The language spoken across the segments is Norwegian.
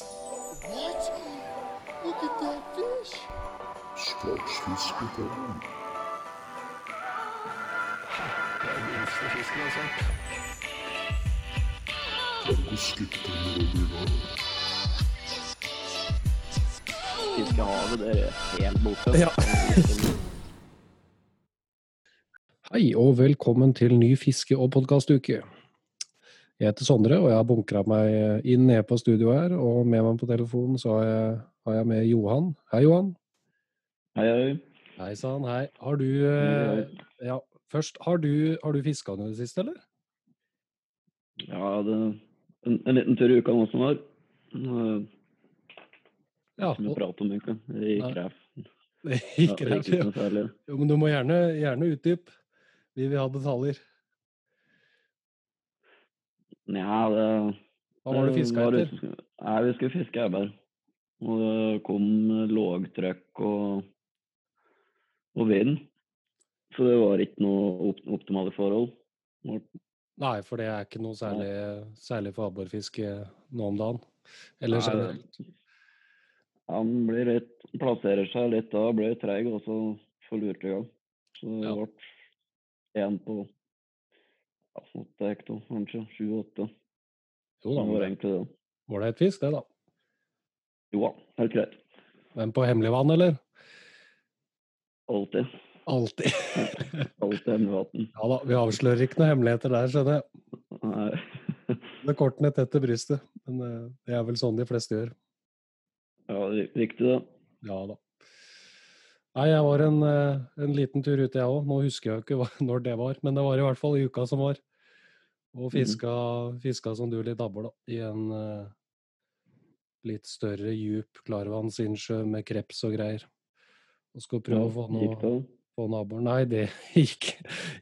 What? Look at that fish. Sportsfiskepodden. Fiskehavet, det er helt borte. Ja. Hei og velkommen til ny fiske- og podkastuke. Jeg heter Sondre, og jeg har bunkra meg inn ned på studio her. Og med meg på telefonen så har jeg, har jeg med Johan. Hei, Johan. Hei, hei. Hei sann, hei. Har du hei. Ja, først, har du, har du fiska noe i det siste, eller? Ja, det en, en liten tur i uka nå som var. Ja. som vi og- prater om, egentlig. Ikke Ja, det. ikke noe særlig. Jo, men du må gjerne, gjerne utdype. Vi vil ha detaljer. Nja, det Hva var det du fiska etter? Nei, vi skulle fiske ebbær. Og det kom lågtrykk og, og vind. Så det var ikke noe optimale forhold. Nei, for det er ikke noe særlig, særlig for abborfiske nå om dagen. Eller generelt. Han blir litt, plasserer seg litt da, blir treig, og så får lurt i gang. Så det Ja. ble én på ja, åtte hekto, kanskje. Sju-åtte. Jo Det da, var det egentlig det. var det et fisk, det, da. Jo da, helt greit. Men på hemmelig vann, eller? Alltid. Alltid. Alltid hemmelig vann. Ja da, vi avslører ikke noen hemmeligheter der, skjønner jeg. Nei. Med kortene tett til brystet. Men eh, det er vel sånn de fleste gjør. Ja, ri- riktig det. Ja da. Nei, jeg var en, eh, en liten tur ute, jeg òg. Nå husker jeg jo ikke hva, når det var, men det var i hvert fall i uka som var. Og fiska, fiska som du litt abbor, da. I en uh, litt større, djup klarvannsinnsjø med kreps og greier. Og skulle prøve å få noe på naboen. Nei, det gikk,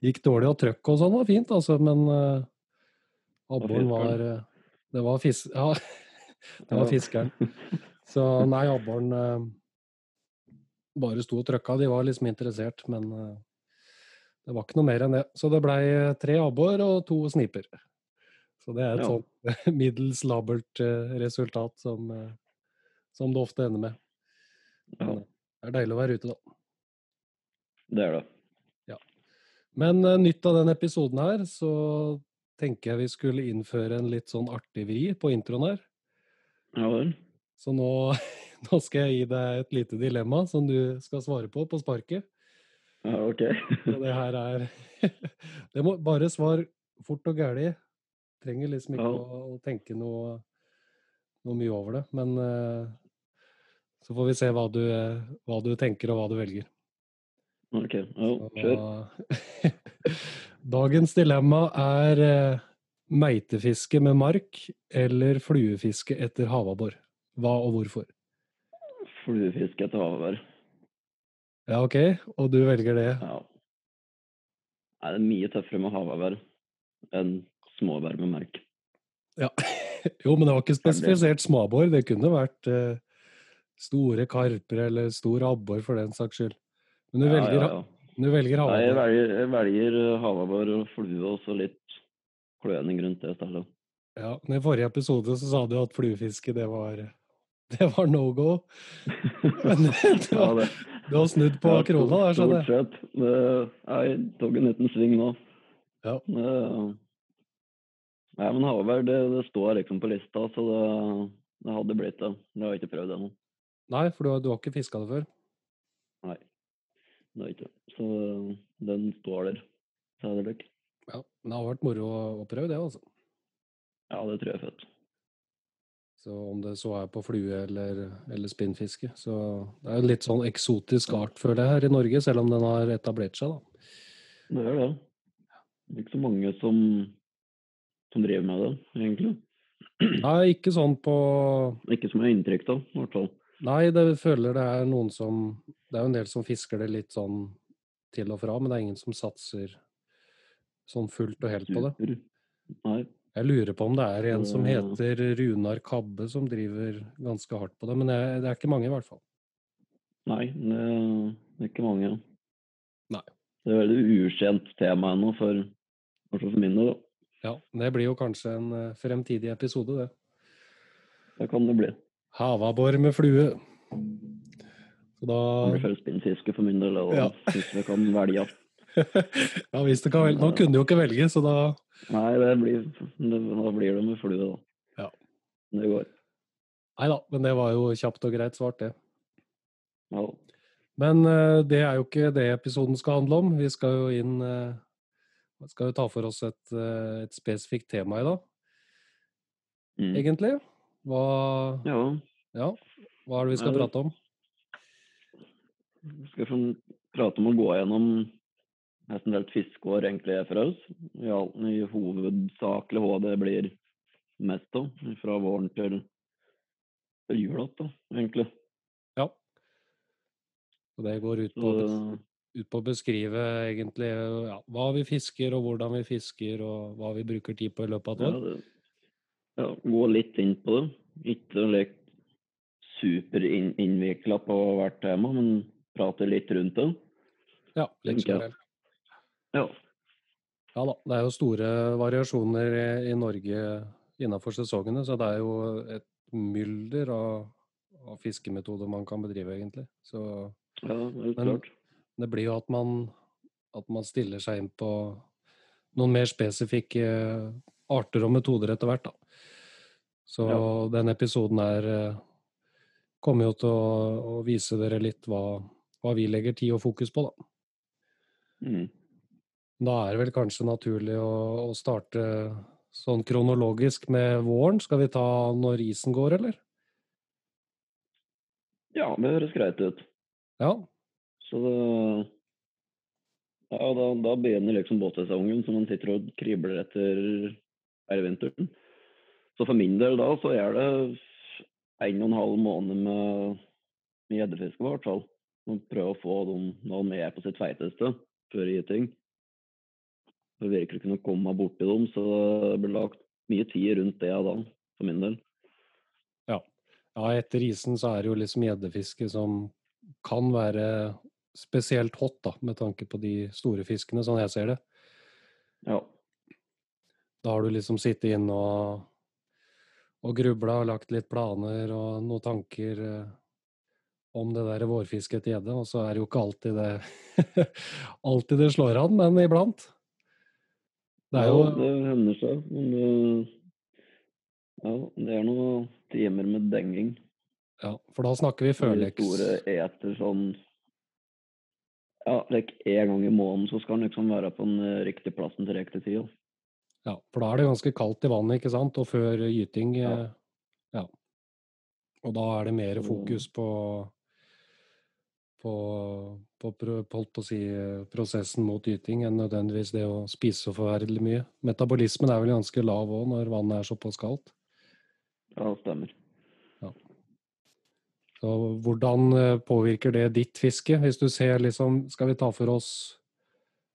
gikk dårlig. Og trøkk og sånn var fint, altså. Men uh, abboren var uh, Det var fisk... Ja, det var fiskeren. Så nei, abboren eh, bare sto og trøkka. De var liksom interessert, men eh, det var ikke noe mer enn det. Så det blei tre abbor og to sniper. Så det er et Ja. sånt middels labert eh, resultat som, eh, som det ofte ender med. Ja, eh, det er deilig å være ute, da. det er det. Ja. Men eh, nytt av denne episoden her, så tenker jeg vi skulle innføre en litt sånn artig vri på introen her. Ja vel. Så nå, nå skal jeg gi deg et lite dilemma som du skal svare på på sparket. Ja, OK. Det her er Det må bare svar fort og gæli. Trenger liksom ikke Ja. å, å tenke noe, noe mye over det. Men uh, så får vi se hva du, hva du tenker og hva du velger. OK. Ja, kjør. Dagens dilemma er uh, meitefiske med mark eller fluefiske etter havabbor. Hva og hvorfor? Fluefiske etter havvær. Ja, OK, og du velger det. Ja. Nei, det er mye tøffere med havvær enn småbær med merk. Ja. Jo, men det var ikke spesifisert småabbor. Det kunne vært eh, store karper eller stor abbor for den saks skyld. Men du Ja, velger, ja, ja. Du velger Nei, jeg velger, jeg velger eh, havabbor og flue og så litt kløning rundt det stedet. Ja, men I forrige episode så sa du at fluefiske, det var, det var no go. Men du, har- det, du har snudd på ja, krona der, skjønner jeg. Stort sett. Det- Jeg tok en liten sving nå. Ja. Det- Nei, men havvær, det, det står liksom på lista, så det, det hadde blitt det. Det har jeg ikke prøvd ennå. Nei, for du har, du har ikke fiska det før? Nei, det har jeg ikke. Så den står der. Stadig vekk. Ja, men det har vært moro å prøve det, altså. Ja, det tror jeg er fett. Så om det så er på flue eller, eller spinnfiske. Så det er en litt sånn eksotisk art, føler jeg, her i Norge, selv om den har etablert seg, da. Det er det. Det er ikke så mange som, som driver med det, egentlig. Nei, ikke sånn på Ikke som jeg har inntrykk av, i hvert fall. Nei, det føler det er noen som Det er jo en del som fisker det litt sånn til og fra, men det er ingen som satser sånn fullt og helt på det. Nei. Jeg lurer på om det er en som heter Runar Kabbe som driver ganske hardt på det, men det er, det ikke mange i hvert fall. Nei, det er ikke mange. Nei. Det er veldig ukjent tema ennå, for, for min del. Ja, det blir jo kanskje en eh, fremtidig episode, det. Det kan det bli. Havabbor med flue. Så da Det blir førstespinnfiske for min del, og Ja. hvis vi kan velge. Ja, hvis det kan velge. Nå kunne du jo ikke velge, så da Nei, det blir, nå blir det med flue, da. Ja. Det går. Nei da, men det var jo kjapt og greit svart, det. Ja. Men eh, det er jo ikke det episoden skal handle om. Vi skal jo inn eh, vi skal jo ta for oss et, eh, et spesifikt tema i dag, Mm. egentlig. Hva, ja. ja, hva er det vi skal Ja, prate om? Vi skal prate om å gå gjennom nesten helt fiskeår egentlig er for oss. All, i hovedsakelig hva det blir mest av. Fra våren til, til jul da, egentlig. Ja. Og det går ut Så, på, ut på å beskrive egentlig ja, hva vi fisker, og hvordan vi fisker, og hva vi bruker tid på i løpet av et ja, år. det, ja, gå litt inn på det. Ikke like superinnvikla på hvert tema, men prate litt rundt det. Ja, litt generelt. Ja. Ja da, det er jo store variasjoner i, i Norge innenfor sesongene, så det er jo et mylder av, av fiskemetoder man kan bedrive, egentlig. Så ja, helt Men- klart. det blir jo at man, at man stiller seg inn på noen mer spesifikke arter og metoder etter hvert, da. Så Ja. den episoden her eh, kommer jo til å, å vise dere litt hva, hva vi legger tid og fokus på, da. Mm. Da er det vel kanskje naturlig å, å starte sånn kronologisk med våren. Skal vi ta når isen går, eller? Ja, det høres greit ut. Ja. Så det Ja, da, da begynner liksom båtsesongen, så man sitter og kribler etter hele vinteren. Så for min del da, så er det en og en halv måned med med gjeddefiske, i hvert fall. Man prøver å få dem når de er på sitt feiteste, før gyting. Det virker virkelig kunne komme borti dem, så det ble lagt mye tid rundt det da, for min del. ja, etter isen så er det jo liksom gjeddefiske som kan være spesielt hot, da, med tanke på de store fiskene, sånn jeg ser det. Ja. Da har du liksom sittet inne og, og grubla og lagt litt planer og noen tanker eh, om det der vårfisket etter gjedde, og så er det jo ikke alltid det alltid det slår an, men iblant. Det jo Ja, det hender seg. Men det, ja, det er noen timer med denging. Ja, for da snakker vi førleks. store eter sånn Ja, like en gang i måneden så skal den liksom være på den eh, riktige plassen til riktig tid. Ja, for da er det ganske kaldt i vannet, ikke sant? Og før gyting Ja. eh, Ja. Og da er det mer fokus på på, på, på, si, prosessen mot gyting enn nødvendigvis det å spise så forferdelig mye. Metabolismen er vel ganske lav òg når vannet er såpass kaldt. Ja, det stemmer. Så hvordan eh, påvirker det ditt fiske? Hvis du ser liksom Skal vi ta for oss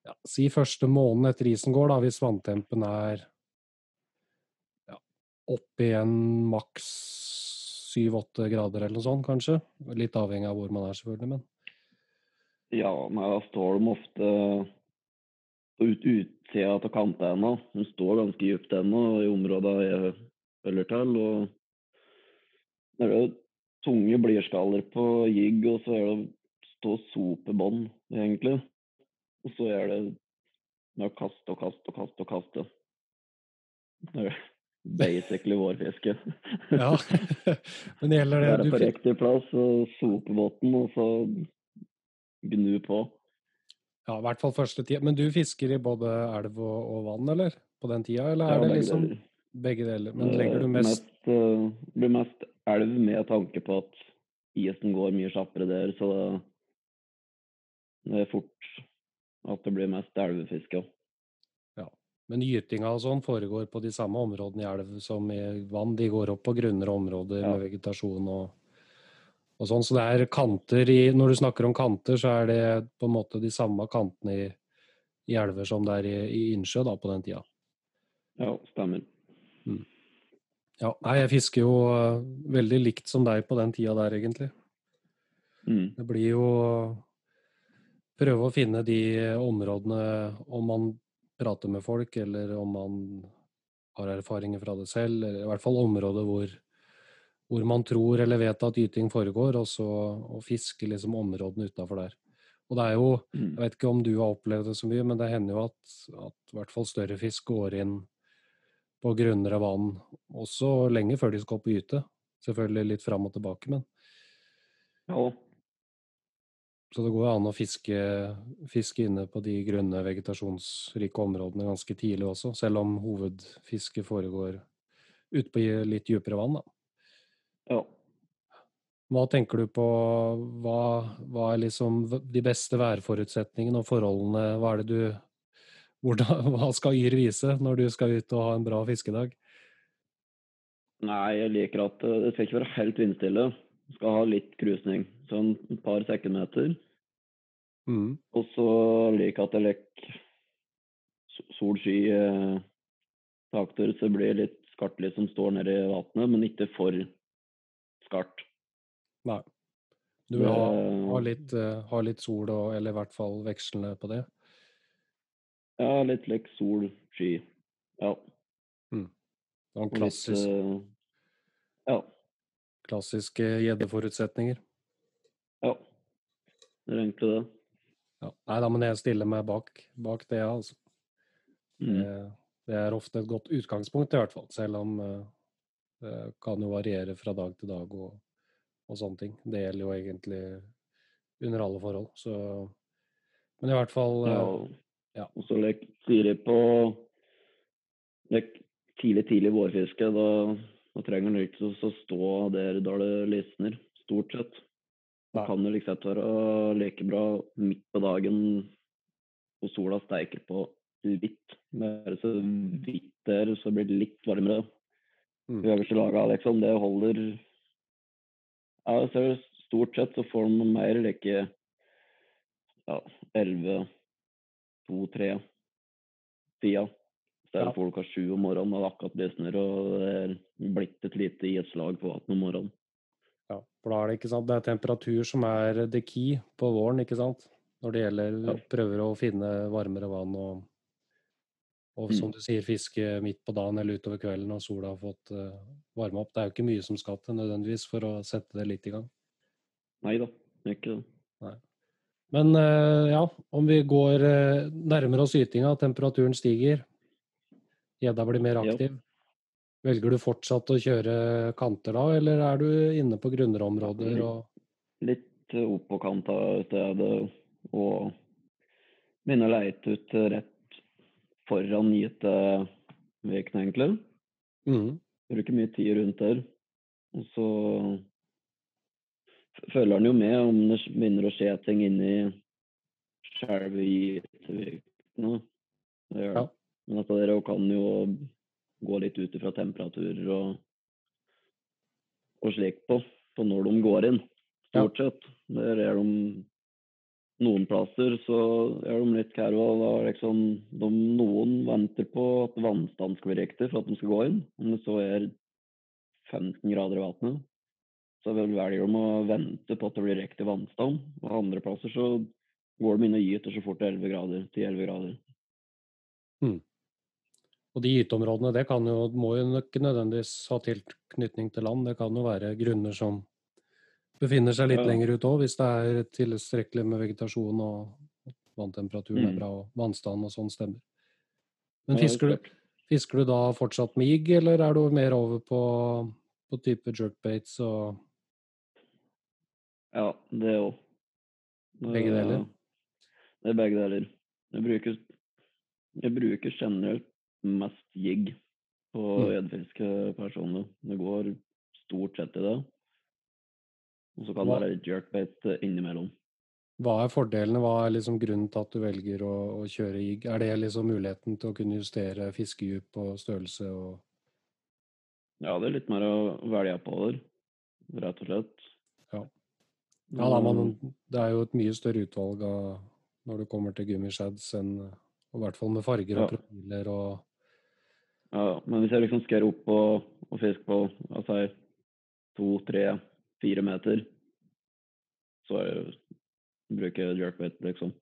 ja, Si første måneden etter isen går, da, hvis vanntempen er ja, opp igjen maks syv-åtte grader eller noe sånt, kanskje. Litt avhengig av hvor man er, selvfølgelig, men Ja, men da står de ofte på ut, utsida av kantene. De står ganske dypt ennå i området jeg følger til. og Det er jo tunge blirskaller på jigg, og så er det stå sopebånd, egentlig. Og så er det med å kaste og kaste og kaste og kaste. Det er basically vårfiske. ja. men gjelder det Være på riktig plass og sope båten, og så gnu på. Ja, i hvert fall første tida. Men du fisker i både elv og, og vann, eller? På den tida, eller Ja, er det liksom deler. begge deler? Men Eh, legger du mest mest Det blir mest elv med tanke på at isen går mye kjappere der, så det, det er fort at det blir mest elvefiske. Men gytinga og sånn foregår på de samme områdene i elv som i vann. De går opp på grunnere områder Ja. med vegetasjon og, og sånn. Så det er kanter i Når du snakker om kanter, så er det på en måte de samme kantene i, i elver som det er i, i innsjø da, på den tida. Ja, stemmer. Ja, nei, jeg fisker jo eh, veldig likt som deg på den tida der, egentlig. Mm. Det blir jo prøve å finne de områdene, om man prater med folk, eller om man har erfaringer fra det selv, eller i hvert fall områder hvor, hvor man tror eller vet at gyting foregår, og så og fiske liksom områdene utafor der. Og det er jo, Mm. jeg vet ikke om du har opplevd det så mye, men det hender jo at, at i hvert fall større fisk går inn på grunnere vann også lenge før de skal opp og gyte. Selvfølgelig litt fram og tilbake, men Ja, så det går jo an å fiske, fiske inne på de grunne vegetasjonsrike områdene ganske tidlig også, selv om hovedfisket foregår ute på litt dypere vann, da. Ja. Hva tenker du på hva, hva er liksom de beste værforutsetningene og forholdene? Hva er det du hvordan, Hva skal Yr vise når du skal ut og ha en bra fiskedag? Nei, jeg liker at eh, det skal ikke være helt vindstille. Du skal ha litt krusning. Sånn et par sekundmeter. Mm. Og så liker jeg at det lekker sol-sky eh, takter, så det blir litt skartlys som står nede i vannet, men ikke for skarpt. Nei. Du vil har, ha, litt, ha litt sol, og, eller i hvert fall vekslende på det. Ja, litt like sol, sky. Ja. Det var en klassisk, eh, ja. klassiske gjeddeforutsetninger. Ja. Det er egentlig det. Ja. Nei da, men jeg stiller meg bak, bak det, altså. Mm. Det, det er ofte et godt utgangspunkt, i hvert fall. Selv om eh, kan jo variere fra dag til dag og, og sånne ting. Det gjelder jo egentlig under alle forhold. Så Men i hvert fall Ja. eh, ja. Og så lek tidlig på lek tidlig, tidlig vårfiske. Da, da trenger du ikke å stå der da det lysner, stort sett. Da kan du liksom være like bra midt på dagen og sola steiker på litt. Bare så vidt der, så blir det litt varmere. Mm. Øverste laga, liksom, det holder Ja, ser stort sett så får de mer like ja, 11, 2, 3 tida. Stedet Ja. folk klokka sju om morgenen og det akkurat lysner og det er blitt et lite islag på vannet om morgenen. Ja, for da er det ikke sant, det er temperatur som er the key på våren, ikke sant? Når det gjelder Ja. prøver å finne varmere vann og, og som Mm. du sier, fiske midt på dagen eller utover kvelden når sola har fått uh, varme opp. Det er jo ikke mye som skal til nødvendigvis for å sette det litt i gang. Nei da, det er ikke det. Men uh, ja, om vi går uh, nærmere oss ytinga, temperaturen stiger, gjedda blir mer Ja. aktiv. Velger du fortsatt å kjøre kanter da, eller er du inne på grunnere områder? Og, Litt eh, opp på kanta av stedet og begynne å leite ut eh, rett foran gyteveken, egentlig. Mm. Bruker mye tid rundt der. Og så følger han jo med om det begynner å skje ting inni selve gytevikene. Det gjør det. Ja. Men dette der kan jo gå litt ut ifra temperaturer og, og slikt på, på når de går inn, stort sett. Der er de noen plasser så er de litt er liksom, de, noen venter på at vannstanden skal bli riktig for at de skal gå inn. Om det så er 15 grader i vannet, så velger de å vente på at det blir riktig vannstand. Og andre plasser så går de inn og gyter så fort det er 11 grader, 10-11 grader. og de gyteområdene, det jo, må jo ikke nødvendigvis ha tilknytning til land. Det kan jo være grunner som befinner seg litt Ja. lenger ut òg, hvis det er tilstrekkelig med vegetasjon og vanntemperaturen er Mm. bra og vannstanden og sånn stemmer. Men er fisker du, fisker du da fortsatt jigg, eller er du mer over på, på type jerkbaits og Ja, det òg. Begge deler? Det er begge deler. Jeg bruker, jeg bruker generelt mest jigg på Mm. personer. personlig. Det går stort sett i det. Og så kan det være jerkbait eh, innimellom. Hva er fordelene? Hva er liksom grunnen til at du velger å, å kjøre jigg? Er det liksom muligheten til å kunne justere fiskedyp og størrelse og Ja, det er litt mer å velge der, rett og slett. Ja. Ja da, man, det er jo et mye større utvalg av når du kommer til gummishads enn og I hvert fall med farger og Ja. profiler og Ja, men hvis jeg liksom skal opp og, og fiske på altså, to, tre, fire meter, så er det, bruker jeg jerkbait, liksom.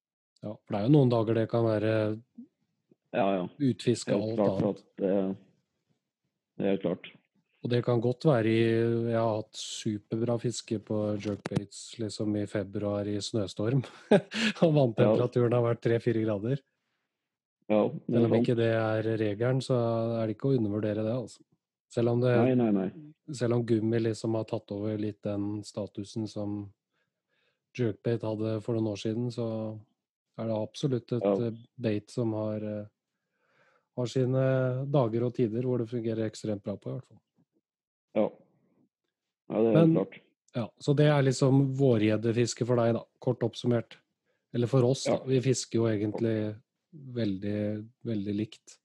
Ja, for det er jo noen dager det kan være Ja, ja. utfiske og alt annet. det, det er klart. Og det kan godt være i Jeg har hatt superbra fiske på jerkbaits liksom i februar i snøstorm. og vanntemperaturen har vært tre-fire grader. Ja, Selv om ikke det er regelen, så er det ikke å undervurdere det, altså. Selv om, det, Nei, nei, nei. selv om gummi liksom har tatt over litt den statusen som jerkbait hadde for noen år siden, så er det absolutt et Ja. bait som har, eh, har sine dager og tider hvor det fungerer ekstremt bra på, i hvert fall. Ja. ja, det er Men- klart. Ja, Så det er liksom vårgjeddefiske for deg, da, kort oppsummert. Eller for oss, da. Vi fisker jo egentlig veldig, veldig likt,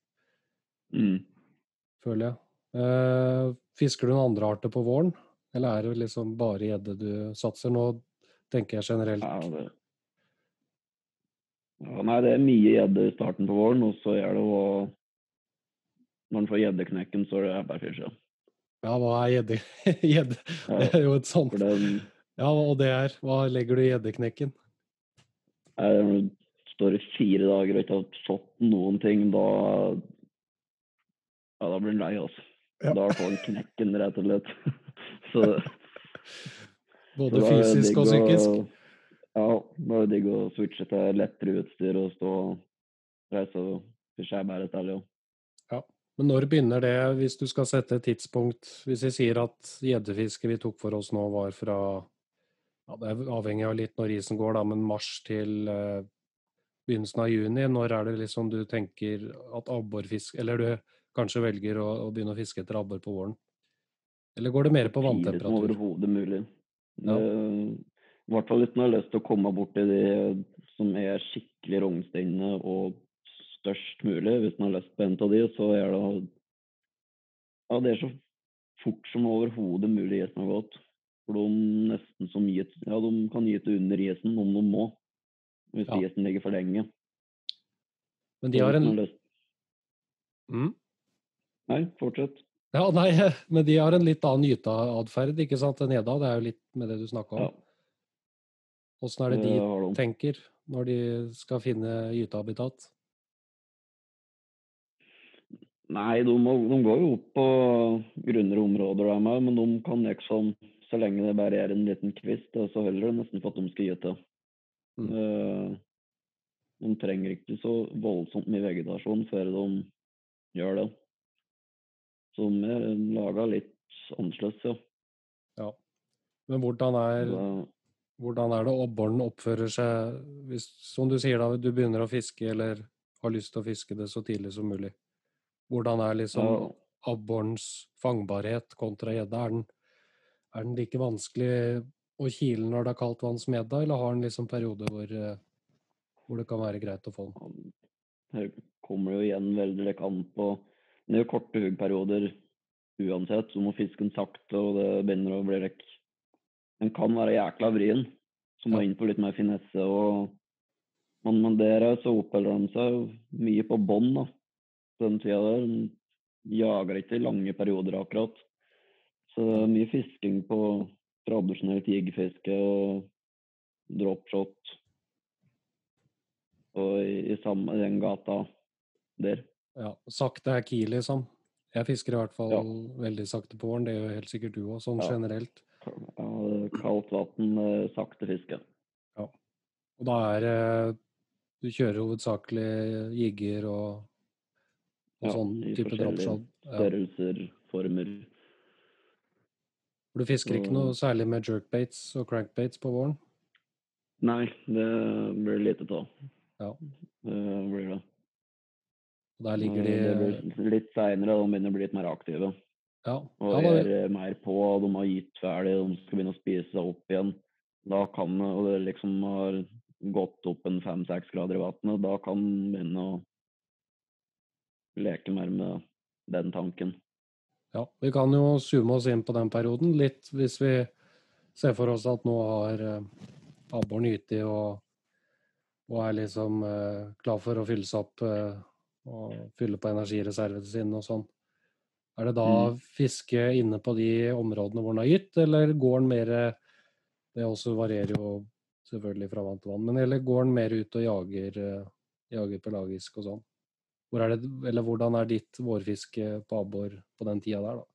Mm. føler jeg. Eh, fisker du noen andre arter på våren, eller er det liksom bare gjedde du satser? Nå tenker jeg generelt. Ja, det... ja, nei, det er mye gjedde i starten på våren, og så er det å Når en får gjeddeknekken, så er det bare fiske. Ja, hva er gjedde? Gjedde Ja, Det er jo et sånt den Ja, og det er Hva legger du i gjeddeknekken? når du står i fire dager og ikke har fått noen ting, da Ja, da blir en lei, altså. Ja. Da får han knekken, rett og slett. så, så Både er fysisk og å- psykisk? Ja, da er det digg å switche til lettere utstyr og stå og reise og fiske bare et sted, ja. Men når begynner det, hvis du skal sette et tidspunkt Hvis vi sier at gjeddefisket vi tok for oss nå var fra ja, Det er avhengig av litt når isen går, da, men mars til eh, begynnelsen av juni. Når er det liksom du tenker at abborfisk Eller du kanskje velger å, å begynne å fiske etter abbor på våren? Eller går det mer på vanntemperatur? som er overhodet mulig. Ja. Det- I hvert fall hvis man har lyst til å komme borti de som er skikkelig rognsteinende og størst mulig. Hvis man har lyst på en av de, så er det Ja, det er så fort som overhodet mulig isen har gått. For de nesten som gitt, ja, de kan gyte under isen om de må. Hvis Ja. isen ligger for lenge. Men de har en mm? Nei, fortsett. Ja, nei, men de har en litt annen gyteatferd, ikke sant, enn edda. Det er jo litt med det du snakka Ja, om. Åssen er det de det de. tenker når de skal finne gytehabitat? Nei, de, de går jo opp på grunnere områder der med, men de kan liksom Så lenge det bare er en liten kvist, så holder det nesten for at de skal gyte. Mm. Eh, de trenger ikke så voldsomt mye vegetasjon før de gjør det. De er laga litt annerledes, ja. Ja. Men hvordan er, hvordan er det abboren oppfører seg hvis, som du sier da, du begynner å fiske eller har lyst til å fiske det så tidlig som mulig? Hvordan er liksom ja, abborens fangbarhet kontra gjedde? Er, den- er den like vanskelig å kile når det er kaldt vann som gjedda, eller har den liksom perioder hvor, hvor det kan være greit å få den? Her kommer det jo igjen veldig an på Det er jo korte huggperioder uansett, så må fisken sakte, og det begynner å bli rekk. Den kan være jækla vrien, så må inn på litt mer finesse. og Men, men der er så oppholder de seg mye på bånn da, på den tida der. De jager ikke i lange perioder akkurat. Så det er mye fisking på tradisjonelt jiggfiske og dropshot. Og i, i samme den gata der. Ja, sakte er key, liksom. Jeg fisker i hvert fall Ja. veldig sakte på våren, det gjør helt sikkert du òg, sånn Ja. generelt. Ja, kaldt vann, sakte fiske. Ja. Og da er det Du kjører hovedsakelig jigger og, og Ja, sånn i type forskjellige dropshot. Ja. Størrelser, former. Du fisker ikke noe særlig med jerkbaits og crankbaits på våren? Nei, det blir lite av. Ja. Det blir det. Og Der ligger de litt seinere, de begynner å bli litt mer aktive. Ja, Og ja er da, eh, mer på, de har gitt ferdig, de skal begynne å spise seg opp igjen. Da kan og det liksom har gått opp en fem-seks grader i vannet, da kan en begynne å leke mer med den tanken. ja, vi kan jo zoome oss inn på den perioden litt, hvis vi ser for oss at nå har eh, abboren gytt og, og er liksom eh, klar for å fylle seg opp eh, og fylle på energireservene sine og sånn. Er det da Mm. fiske inne på de områdene hvor den har gytt, eller går den mer Det også varierer jo selvfølgelig fra vann til vann, men eller går den mer ut og jager, eh, jager pelagisk og sånn? Hvor er det, eller hvordan er ditt vårfiske på abbor på den tida der, da?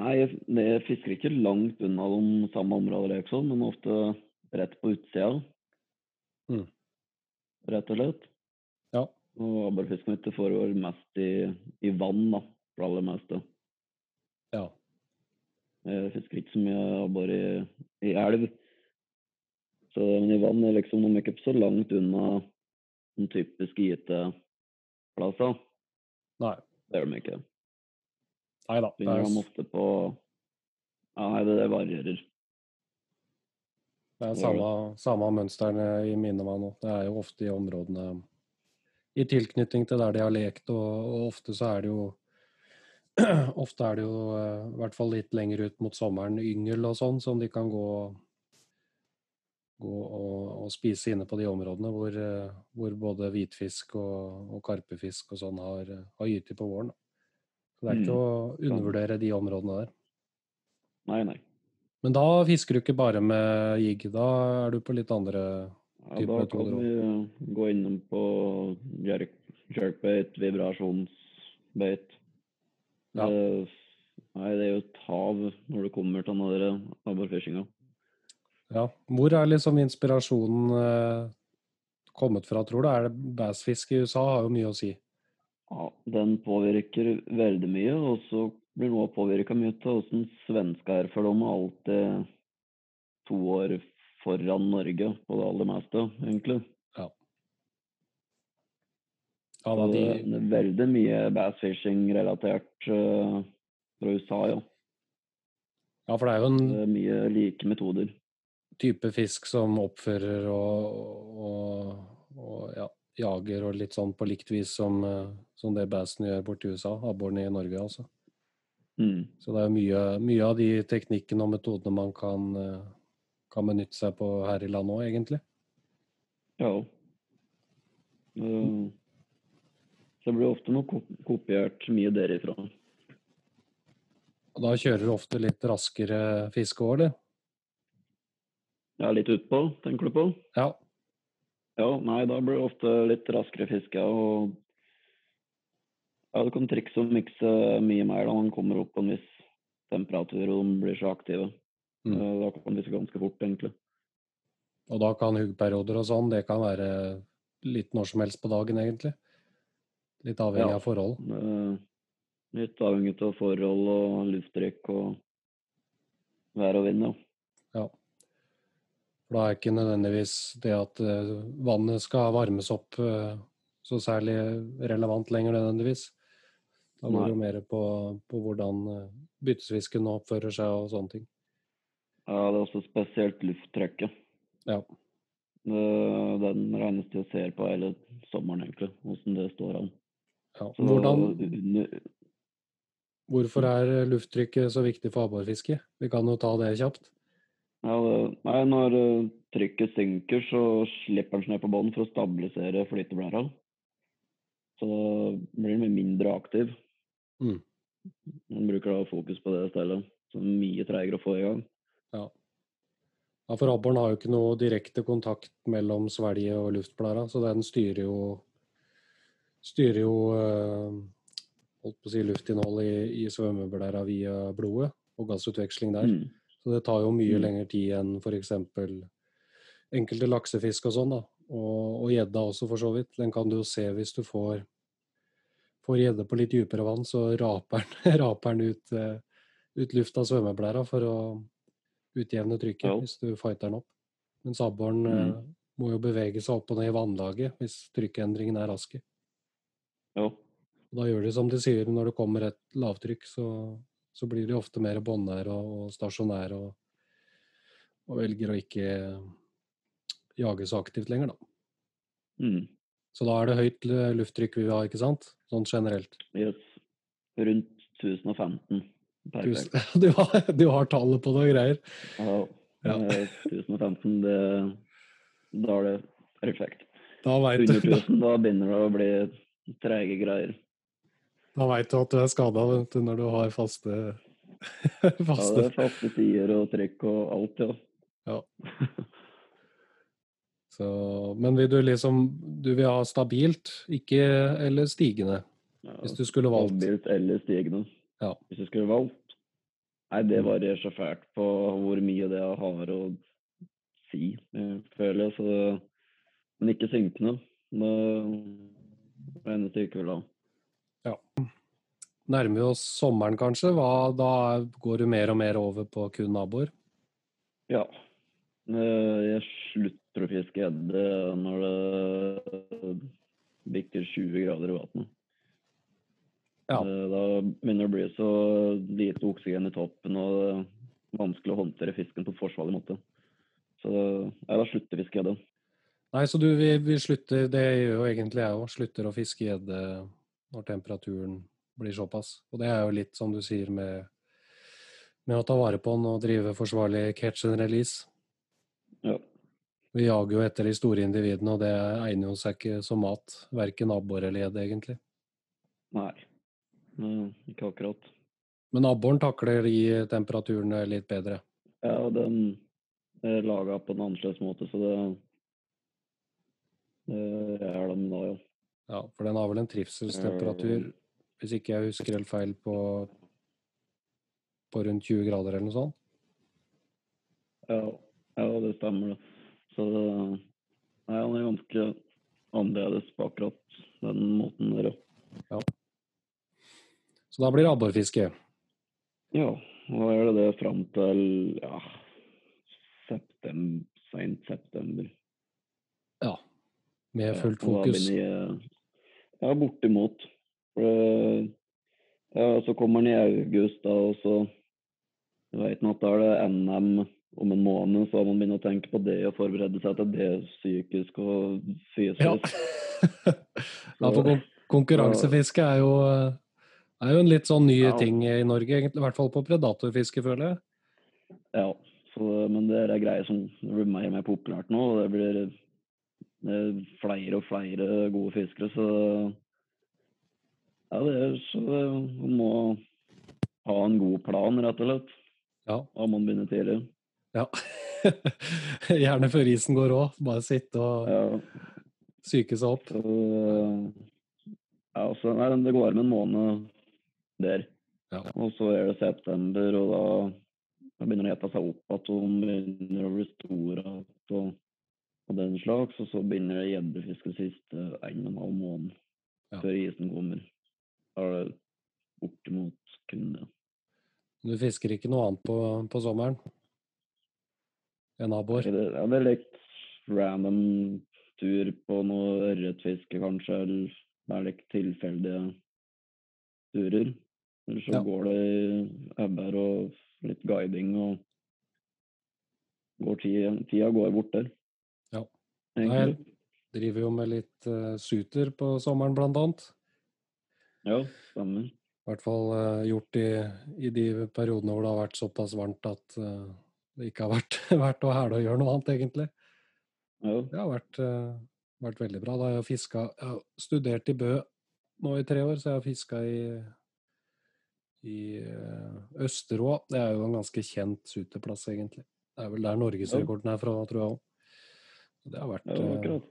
Nei, jeg, jeg fisker ikke langt unna de samme områdene, men ofte rett på utsida. Mm. Rett og slett. Og abborfisken mitt foregår mest i, i vann, da, for det aller meste. Ja. Jeg fisker ikke så mye abbor i, i elv. Så, men i vann er liksom de ikke så langt unna den typiske gyteplassen. Nei. Det gjør de ikke. Nei da. Finner er, dem ofte på Ja, nei, det, det varierer. det er samme, samme mønsterne i meg nå. Det er jo ofte i områdene i tilknytning til der de har lekt, og, og ofte så er det jo Ofte er det jo eh, i hvert fall litt lenger ut mot sommeren yngel og sånn som de kan gå, gå og, og spise inne på de områdene hvor, eh, hvor både hvitfisk og, og karpefisk og sånn har, har gytet på våren. Så det er ikke Mm, å undervurdere de områdene der. Nei, nei. Men da fisker du ikke bare med jigg, da er du på litt andre Ja, da kan vi eh, gå innom på jerk, jerkbait, vibrasjonsbait. Ja. Det, nei, det er jo et hav når det kommer til den abborfishinga. abborfiskinga. Ja. Hvor er liksom inspirasjonen eh, kommet fra, tror du? Er det bassfiske i USA har jo mye å si. Ja, den påvirker veldig mye, og så blir noe påvirka mye av åssen svenska er, for de er alltid to år foran Norge på det aller meste, egentlig. Ja, ja da, de, det er veldig mye bassfishing-relatert uh, fra USA, ja. ja, for det er jo en Det er mye like metoder. type fisk som oppfører og, og, og ja, jager og litt sånn på likt vis som, eh, som det bassen gjør borti USA. Abboren i Norge, altså. Mm. Så det er mye, mye av de teknikkene og metodene man kan, eh, kan benytte seg på her i landet òg, egentlig. Ja. Eh, så det blir ofte noe kopiert mye derifra. Og da kjører du ofte litt raskere fiske òg, eller? Ja, litt utpå, tenker du på? Ja. Ja, nei, da blir det ofte litt raskere fiske. Og ja, du kan trikse og mikse mye mer da man kommer opp på en viss temperatur og de blir så aktive. Mm. Eh, Da kan det ganske fort, egentlig. Og da kan huggperioder og sånn, det kan være litt når som helst på dagen, egentlig. Litt avhengig Ja. av forhold. Eh, Litt avhengig av forhold og lufttrykk og vær og vind, ja. Ja. For da er ikke nødvendigvis det at eh, vannet skal varmes opp så særlig relevant lenger nødvendigvis. Da går det mer på, på hvordan byttesvisken oppfører seg og sånne ting. Ja, det er også spesielt lufttrykket. Ja. Den regnes til å se på hele sommeren, egentlig, hvordan det står an. ja. Så Hvordan, hvorfor er lufttrykket så viktig for abborfiske? Vi kan jo ta det kjapt. Ja, det, nei, når eh, trykket synker, så slipper den ned på bånn for å stabilisere flyteblæra. Så da blir den mindre aktiv. Mm. Man bruker da fokus på det stedet. Så mye treigere å få i gang. Ja. ja, for abboren har jo ikke noe direkte kontakt mellom svelget og luftblæra, så den styrer jo styrer jo eh, holdt på å si luftinnholdet i, i svømmeblæra via blodet og gassutveksling der. Mm. Så det tar jo mye Mm. lengre tid enn f.eks. enkelte laksefisk og sånn, da. Og og gjedda også, for så vidt. Den kan du jo se hvis du får får gjedde på litt dypere vann, så raper den, raper den ut, eh, ut av svømmeblæra for å utjevne trykket Ja. hvis du fighter den opp. Mens abboren Mm. eh, må jo bevege seg opp og ned i vannlaget hvis trykkendringen er rask. Ja. Da gjør de som de sier, når det kommer et lavtrykk, så, så blir de ofte mer båndnære og, og stasjonære og, og velger å ikke jage så aktivt lenger, da. Mm. Så da er det høyt lufttrykk vi vil ha, ikke sant? Sånn generelt. Yes. Rundt 1015. Perfekt. du, har, du har tallet på noe greier. Ja. Ja. eh, 1015, det, da er det perfekt. Da veit Under du, 1000, da begynner det å bli treige greier. da vet du at du er skada når du har faste, Ja, det er faste tider og trykk og alt, ja. så, Men vil du liksom Du vil ha stabilt, ikke eller stigende? ja Hvis du skulle valgt. Stabilt eller stigende. Ja. Hvis du skulle valgt. Nei, det varierer så fælt på hvor mye det har å si, jeg føler jeg. Så men ikke synkende. Det eneste jeg ikke vil ha. Ja. Nærmer vi oss sommeren, kanskje? Hva, da går du mer og mer over på kun naboer? Ja. Eh, Jeg slutter å fiske edde når det bikker 20 grader i vannet. Ja. Eh, Da begynner det å bli så lite oksygen i toppen og vanskelig å håndtere fisken på forsvarlig måte. Så ja, da slutter å. Nei, så du, vi, vi slutter, det gjør jo egentlig jeg òg, slutter å fiske gjedde når temperaturen blir såpass. Og det er jo litt som du sier med, med å ta vare på den og drive forsvarlig catch and release. Ja. Vi jager jo etter de store individene, og det egner jo seg ikke som mat. Verken abbor eller gjedde, egentlig. Nei, eh, ikke akkurat. Men abboren takler de temperaturene litt bedre. Ja, og den er laga på en annerledes måte, så det det er den da, ja. Ja, for den har vel en trivselstemperatur, hvis ikke jeg husker helt feil, på, på rundt 20 grader eller noe sånt. Ja, ja, det stemmer det. Så det, nei, han er ganske annerledes på akkurat den måten der. ja. Så da blir det abborfiske. Ja, og da gjør det det fram til ja, september, sent september. Ja. Med fullt fokus. Ja, jeg- Ja, bortimot. Ja, så kommer den i august, da, og så vet man at da er det NM om en måned, så har man begynt å tenke på det og forberede seg til det psykisk og fysisk. Ja. ja, for konkurransefiske er jo, er jo en litt sånn ny Ja. ting i Norge, egentlig. I hvert fall på predatorfiske, føler jeg. Ja, så, men det er greier som blir mer og mer populært nå. og Det blir det er flere og flere gode fiskere, så ja, det er så Man må ha en god plan, rett og slett. Ja. Da må man begynne tidlig. ja. Gjerne før isen går òg. Bare sitte og Ja, psyke seg opp. så, ja, så nei, det går med en måned der. Ja. Og så er det september, og da, da begynner det å ete seg opp at hun begynner å bli stor igjen og, og den slags. Og så begynner det gjeddefiske siste en og en halv måned Ja. før isen kommer. Da er det bortimot kun det. Du fisker ikke noe annet på, på sommeren enn abbor? Ja, det er litt random tur på noe ørretfiske, kanskje, eller det er litt tilfeldige turer. Eller så Ja. går det i abbor og litt guiding, og går tida, tida går bort der. Ja. Egentlig. Driver jo med litt uh, suter på sommeren, blant annet. Ja, stemmer. I hvert fall uh, gjort i, i de periodene hvor det har vært såpass varmt at uh, det ikke har vært verdt å hæle og gjøre noe annet, egentlig. Ja, Det har vært, vært veldig bra. Da har jeg fiska Jeg har studert i Bø nå i tre år, så jeg har fiska i, i eh, Østerå. Det er jo en ganske kjent suteplass, egentlig. Det er vel der norgesrekorden er fra, tror jeg òg. Det har vært, ja eh,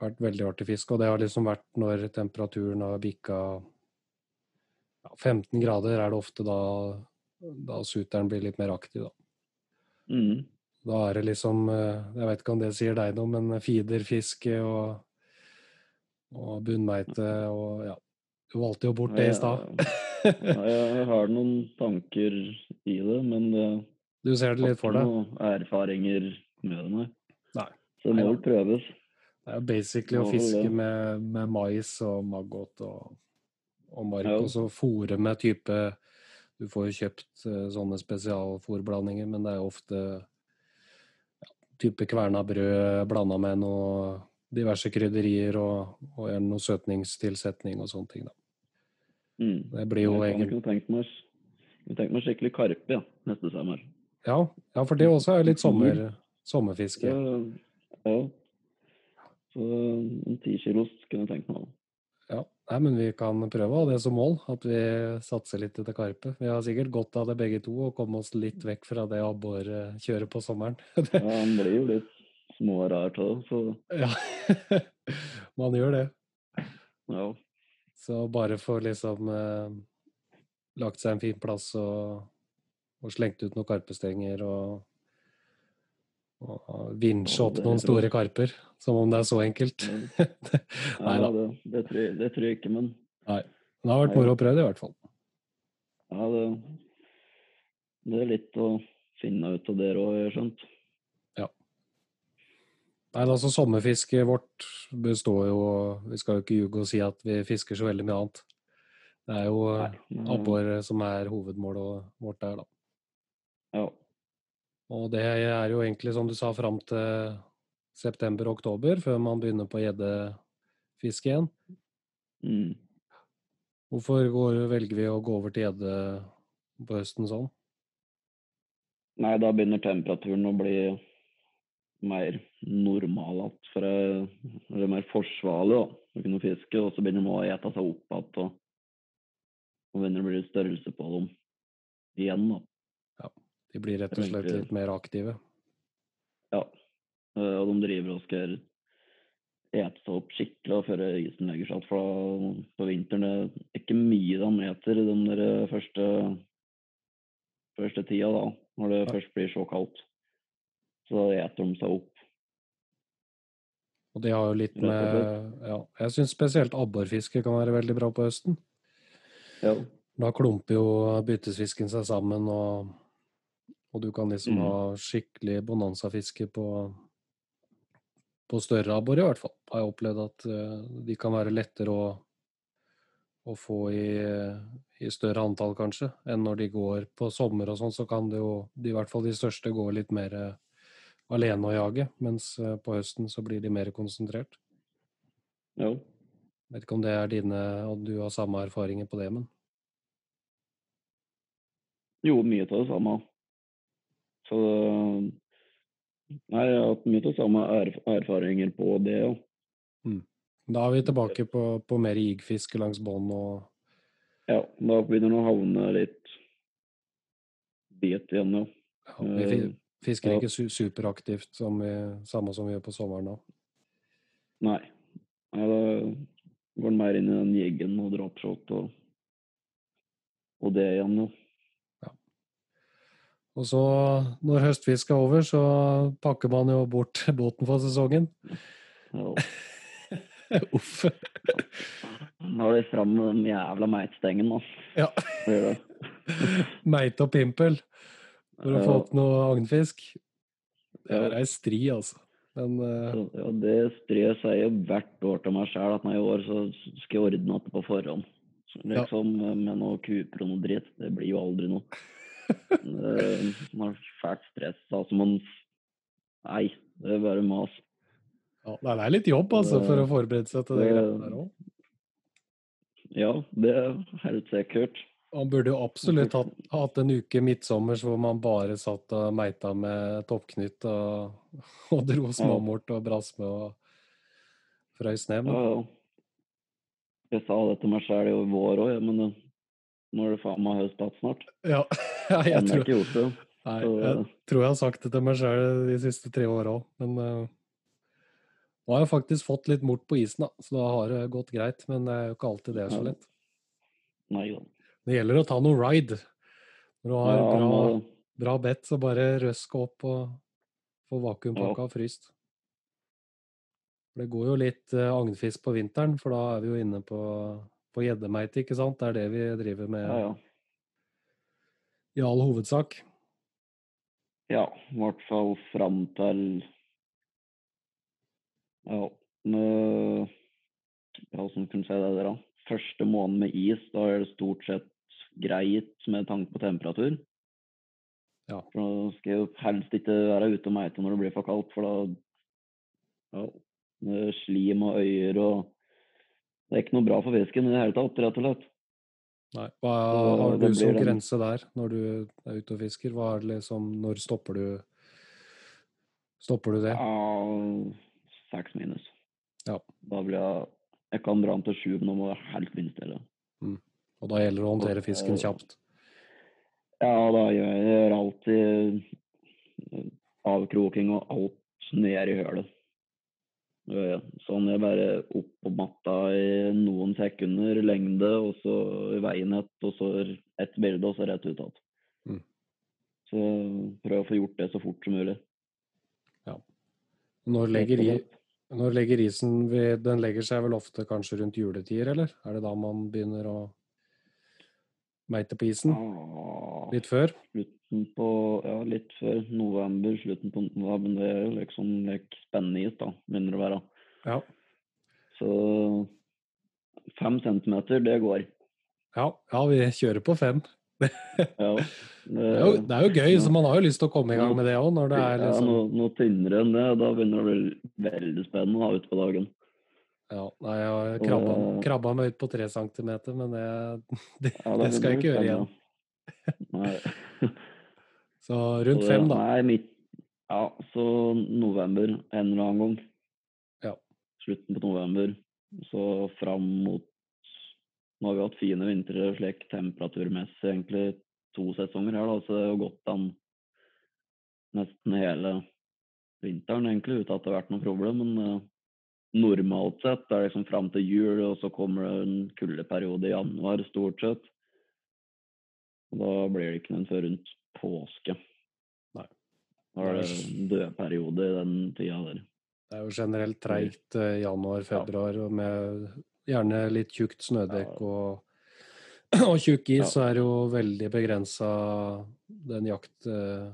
vært veldig artig fisk. Og det har liksom vært når temperaturen har bikka ja, 15 grader, er det ofte da, da suteren blir litt mer aktiv, da. Mm. Da er det liksom eh, Jeg vet ikke om det sier deg noe, men feederfiske og, og bunnmeite og ja. Du valgte jo bort det i stad. Ja, jeg, jeg har noen tanker i det, men det Du ser det litt for deg. Har ikke noe erfaringer med det, nei. Nei. Så det må vel prøves. Det er basically å fiske med, med mais og maggot og, og mark, Ja. og så fòre med type Du får jo kjøpt eh, sånne spesialfòrblandinger, men det er jo ofte type kverna brød blanda med noe diverse krydderier og, og noe søtningstilsetning og sånne ting. da. Mm. Det blir jo jeg egentlig ikke tenke meg, tenkt meg skikkelig karpe ja, neste sommer. Ja, ja, for det også er litt sommer, sommerfiske. Ja, ja. Så en tikilos kunne jeg tenkt meg. Ja, Nei, men vi kan prøve å ha det som mål, at vi satser litt etter karpe. Vi har sikkert godt av det begge to, og komme oss litt vekk fra det abborkjøret på sommeren. Ja, han blir jo litt små og rar til det, så ja, man gjør det. ja. Så bare få liksom eh, lagt seg en fin plass og, og slengt ut noen karpestenger og, og vinsje opp noen store store karper. Som om det er så enkelt. Nei da. det, det, tror jeg, det tror jeg ikke, men Nei, Det har vært moro å prøve det, i hvert fall. ja, det, det er litt å finne ut av det òg, har jeg skjønt. Nei, altså Sommerfisket vårt består jo Vi skal jo ikke ljuge og si at vi fisker så veldig mye annet. Det er jo mm. Abbor som er hovedmålet vårt der, da. Ja. Og det er jo egentlig, som du sa, fram til september-oktober, før man begynner på gjeddefiske igjen. Mm. Hvorfor går, velger vi å gå over til gjedde på høsten sånn? Nei, da begynner temperaturen å bli mer normal igjen. For det er mer forsvarlig da, å kunne fiske. Og så begynner de å ete seg opp igjen. Og, og begynner å bli størrelse på dem igjen. da. De blir rett og slett litt mer aktive. Ja. Eh, Og de driver og skal ete seg opp skikkelig før isen legger seg igjen. For på vinteren det er ikke mye de eter den første, første tida, da. Når det Ja. først blir så kaldt. Så eter de seg opp. Og det har jo litt med Ja, jeg syns spesielt abborfiske kan være veldig bra på høsten. Ja. Da klumper jo byttesfisken seg sammen, og, og du kan liksom Mm. ha skikkelig bonanzafiske på, på større abbor, i hvert fall. Har jeg opplevd at eh, de kan være lettere å, å få i, i større antall, kanskje, enn når de går på sommer og sånn, så kan det jo, de, i hvert fall de største, gå litt mer alene å jage, mens eh, på høsten så blir de mer konsentrert. ja. Vet ikke om det er dine, og du har samme erfaringer på det, men Jo, mye av det samme. Så Nei, jeg har hatt mye av samme erf erfaringer på det, ja. da er vi tilbake på, på mer jigfiske langs bånd og Ja, da begynner det å havne litt bit igjen, ja. ja, Vi Eh, fisker ja. ikke su superaktivt, som vi, samme som vi gjør på sommeren da. Nei. Nei, da går den mer inn i den jiggen og dropshot og, og det igjen, ja. Og så, når høstfisk er over, så pakker man jo bort båten for sesongen. ja. Uff. Nå har de fram den jævla meitstengen, da. Ja. Meit. Meite og pimpel for å få opp noe agnfisk. Det er ei stri, altså. Men uh... Ja, det strir jeg jo hvert år til meg sjøl at nei, i år så skal jeg ordne det på forhånd. Liksom Ja. liksom med noe kuper og noe dritt. Det blir jo aldri noe. Det- Man har fælt stress. Altså man Nei, det er bare mas. ja, det er litt jobb, altså, for å forberede seg til det Det- der òg. Ja, det er helt sikkert. Man burde jo absolutt hatt, hatt en uke midtsommers hvor man bare satt og meita med toppknytt og, og dro småmort og brasme og frøys ned. Ja, Men ja. Jeg sa det til meg sjøl i vår òg, men nå er det faen meg høst igjen snart. ja, ja, jeg, tror, ikke gjort det. nei, jeg tror jeg har sagt det til meg sjøl de siste tre åra òg, men uh, nå har jeg faktisk fått litt mort på isen, da, så da har det gått greit. Men det er jo ikke alltid det er så lett. Nei da. Det gjelder å ta noe ride. Når du har Ja, bra, bra bet, så bare røsk opp og få vakuumpakka og fryst. Det går jo litt uh, agnfisk på vinteren, for da er vi jo inne på på gjeddemeite, ikke sant? Det er det vi driver med Ja, ja. i all hovedsak. Ja, i hvert fall fram til Ja, med Ja, hvordan kunne jeg si det der, da? Første måned med is, da er det stort sett greit med tanke på temperatur. Ja. For da skal jeg jo helst ikke være ute og meite når det blir for kaldt, for da Ja. Slim og øyer og Det er ikke noe bra for fisken i det hele tatt, rett og slett. Nei. Hva har du som grense der, når du er ute og fisker? Hva er det liksom Når stopper du Stopper du det? Ja, seks minus. Ja. Da blir jeg Jeg kan dra den til sju, men nå må jeg helt vindstille. Og da gjelder det å håndtere fisken kjapt. Ja, da gjør jeg, alltid avkroking og alt ned i hølet. Sånn jeg bare opp på matta i noen sekunder lengde, og så i veien ett, og så ett bilde, og så rett ut igjen. Mm. Så prøv å få gjort det så fort som mulig. Når legger, når legger isen ved, Den legger seg vel ofte kanskje rundt juletider, eller? Er det da man begynner å meite på isen? Ah, Litt før? Slutten på Ja, litt før november. Slutten på november. Det er jo liksom like spennende is, da, begynner det å være. Ja. Så fem centimeter, det går. Ja, ja vi kjører på fem. Ja. Det er, jo, det er jo gøy, så man har jo lyst til å komme i gang med det òg, Liksom... det ja, noe, noe tynnere enn det. Da begynner det å bli veldig spennende da, ute på dagen. Ja, nei, jeg har krabba, krabba meg ut på tre centimeter, men det, det, Ja, det skal jeg ikke gjøre igjen. Nei. Så rundt Så fem, da. Nei, midt, ja, så november en eller annen gang. Ja. Slutten på november. Så fram mot Nå har vi hatt fine vintre slik temperaturmessig egentlig to sesonger her, da, så det har gått an nesten hele vinteren egentlig uten at det har vært noe problem. Men eh, normalt sett det er liksom fram til jul, og så kommer det en kuldeperiode i januar stort sett. Og da blir det ikke noen før rundt påske. Nei. Da er det en dødperiode i den tida der. Det er jo generelt treigt eh, januar-februar, og med gjerne litt tjukt snødekk og, og tjukk is, Ja. så er det jo veldig begrensa den jakt, eh,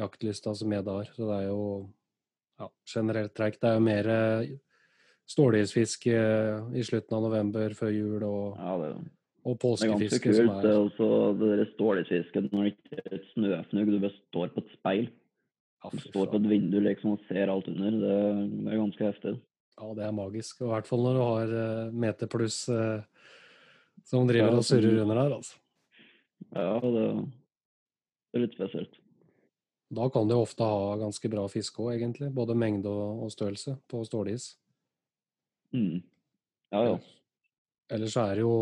jaktlysta som jeg har. Så det er jo ja, generelt treigt. Det er jo mer eh, stålisfiske i slutten av november før jul, og, Ja, det, og det er ganske kult. som Det er er også det der stålfisket når det ikke er et snøfnugg, du bare står på et speil. Du står på et vindu liksom og ser alt under. Det, det er ganske heftig. Ja, det er magisk. Og I hvert fall når du har uh, meter pluss eh, som driver og surrer under her. altså. Ja, det er litt spesielt. Da kan du ofte ha ganske bra fiske òg, egentlig. Både mengde og, og størrelse på stålis. Mm. Ja, ja. Ellers er det jo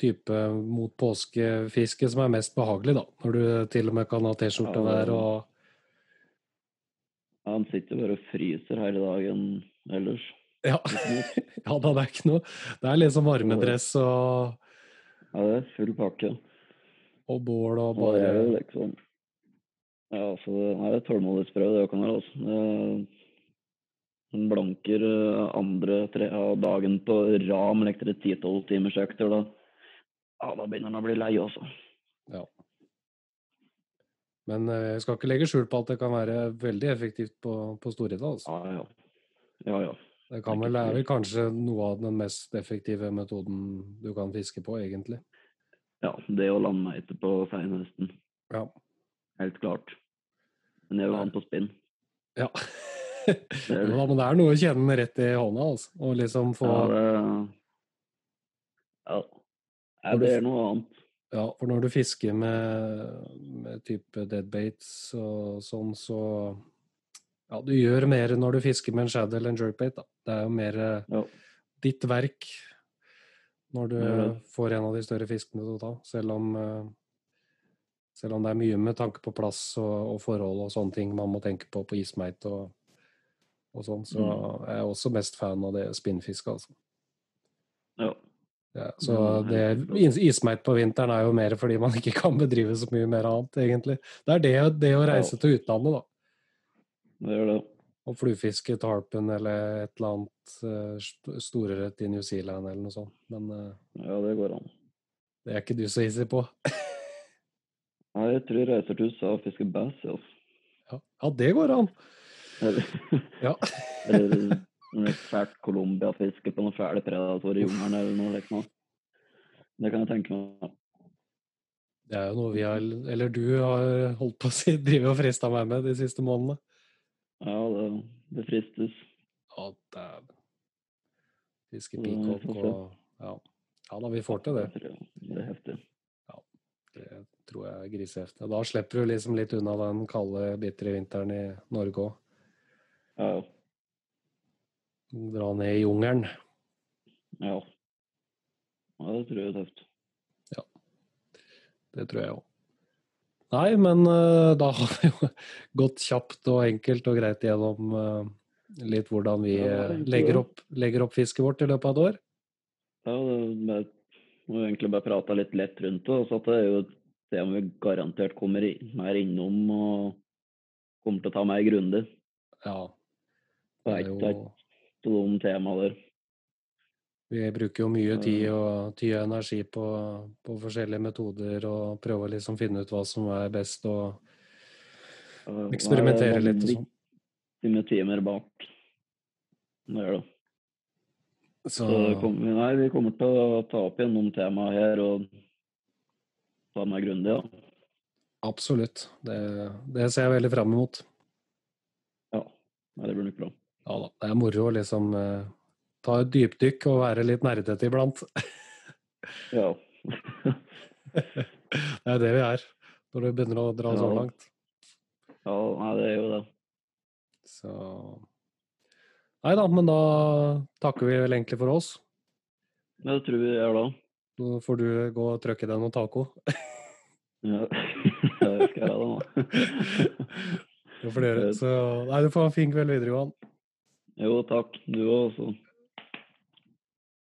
type mot påskefiske som er mest behagelig, da. Når du til og med kan ha T-skjorte Ja, og Ja, Han sitter bare og fryser hele dagen ellers. Ja. ja da, det er ikke noe Det er liksom varmedress og, Ja, det er full pakke. og bål og Og det er jo bare liksom Ja, så det er et tålmodighetsprøve, det kan være. Altså. Den blanker eh, andre tre av dagen på rad med lektere 10-12 timers økter. Da, ja, da begynner han å bli lei også. Men eh, jeg skal ikke legge skjul på at det kan være veldig effektivt på, på Storhetta. Altså. Ja, ja. Ja, ja. Det kan vel, er vel kanskje noe av den mest effektive metoden du kan fiske på, egentlig. ja det å lande etterpå seinhøsten. Ja. Helt klart. Men jeg er jo den på spinn. Ja. er det. da, men det er noe å kjenne rett i hånda, altså. Og liksom få Ja, det Ja. ja, det er noe annet. Ja, for når du fisker med, med type deadbaits og sånn, så Ja, du gjør mer når du fisker med en shadow eller en jerkbait, da. Det er jo mer Ja. ditt verk når du Det er får en av de større fiskene du tar. Selv om, eh, selv om det er mye med tanke på plass og, og forhold og sånne ting man må tenke på på ismeit og, og sånn, så Mm. er jeg også mest fan av det spinnfisket, altså. Ja. Ja, så det, is- ismeit på vinteren er jo mer fordi man ikke kan bedrive så mye mer annet, egentlig. Det er det, det å reise Ja. til utlandet, da. Det gjør det. Og fluefiske tarpen eller et eller annet eh, st- storere til New Zealand eller noe sånt. Men eh, Ja, det går an. det er ikke du så hissig på. Nei, jeg tror jeg reiser til USA og fisker bass. Ja. Ja, ja det går an. Ja. eller noe fælt Colombia-fiske på noen fæle predatorer i jungelen eller noe slikt. Det kan jeg tenke meg. Det er jo noe vi har, eller du har holdt på å si, drevet og frista meg med de siste månedene. Ja, det, det fristes. Ja, dæven. Fiske peacock og ja. ja da, vi får til det. Det er heftig. Er. Da slipper du liksom litt unna den kalde, bitre vinteren i Norge òg. Ja, ja. Dra ned i jungelen. ja. Ja, det tror jeg er tøft. Ja. Det tror jeg òg. Nei, men uh, da har vi jo gått kjapt og enkelt og greit gjennom uh, litt hvordan vi eh, legger opp, legger opp fisket vårt i løpet av et år. Ja, det er må egentlig bare prate litt lett rundt det. Så det er jo et se om vi garantert kommer mer innom og kommer til å ta mer grundig Ja. Det er jo, de temaene der. vi bruker jo mye tid og, tid og energi på, på forskjellige metoder og prøver å liksom finne ut hva som er best og eksperimentere litt og sånn. Time timer bak. Det gjør det. Så Så kom, nei, vi kommer til å ta opp igjen noen temaer her og ta meg grundig, ja. absolutt. Det, det ser jeg veldig fram imot. ja. Nei, det blir nok bra. Ja da. Det er moro å liksom eh, ta et dypdykk og være litt nerdete iblant. Ja. det er det vi er når du begynner å dra så langt. ja, nei, det er jo det. Så Nei da, men da takker vi vel egentlig for oss. Det tror vi gjør da. Nå får du gå og trykke deg noen taco. Ja. det skal jeg gjøre nå. Det får du gjøre. Så nei, du får ha en fin kveld videre, Johan. Jo, takk. Du også.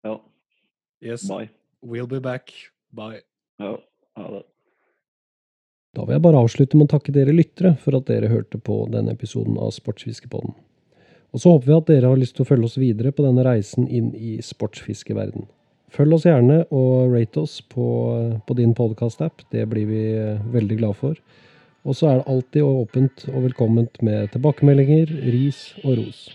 Ja, Yes. bye. We'll be back. Bye. Ja, ha det. Da vil jeg bare avslutte med å takke dere lyttere for at dere hørte på denne episoden av Sportsfiskepodden. Og så håper vi at dere har lyst til å følge oss videre på denne reisen inn i sportsfiskeverden. Følg oss gjerne og rate oss på, på din podkast-app. Det blir vi eh, veldig glad for. Og så er det alltid åpent og velkomment med tilbakemeldinger, ris og ros.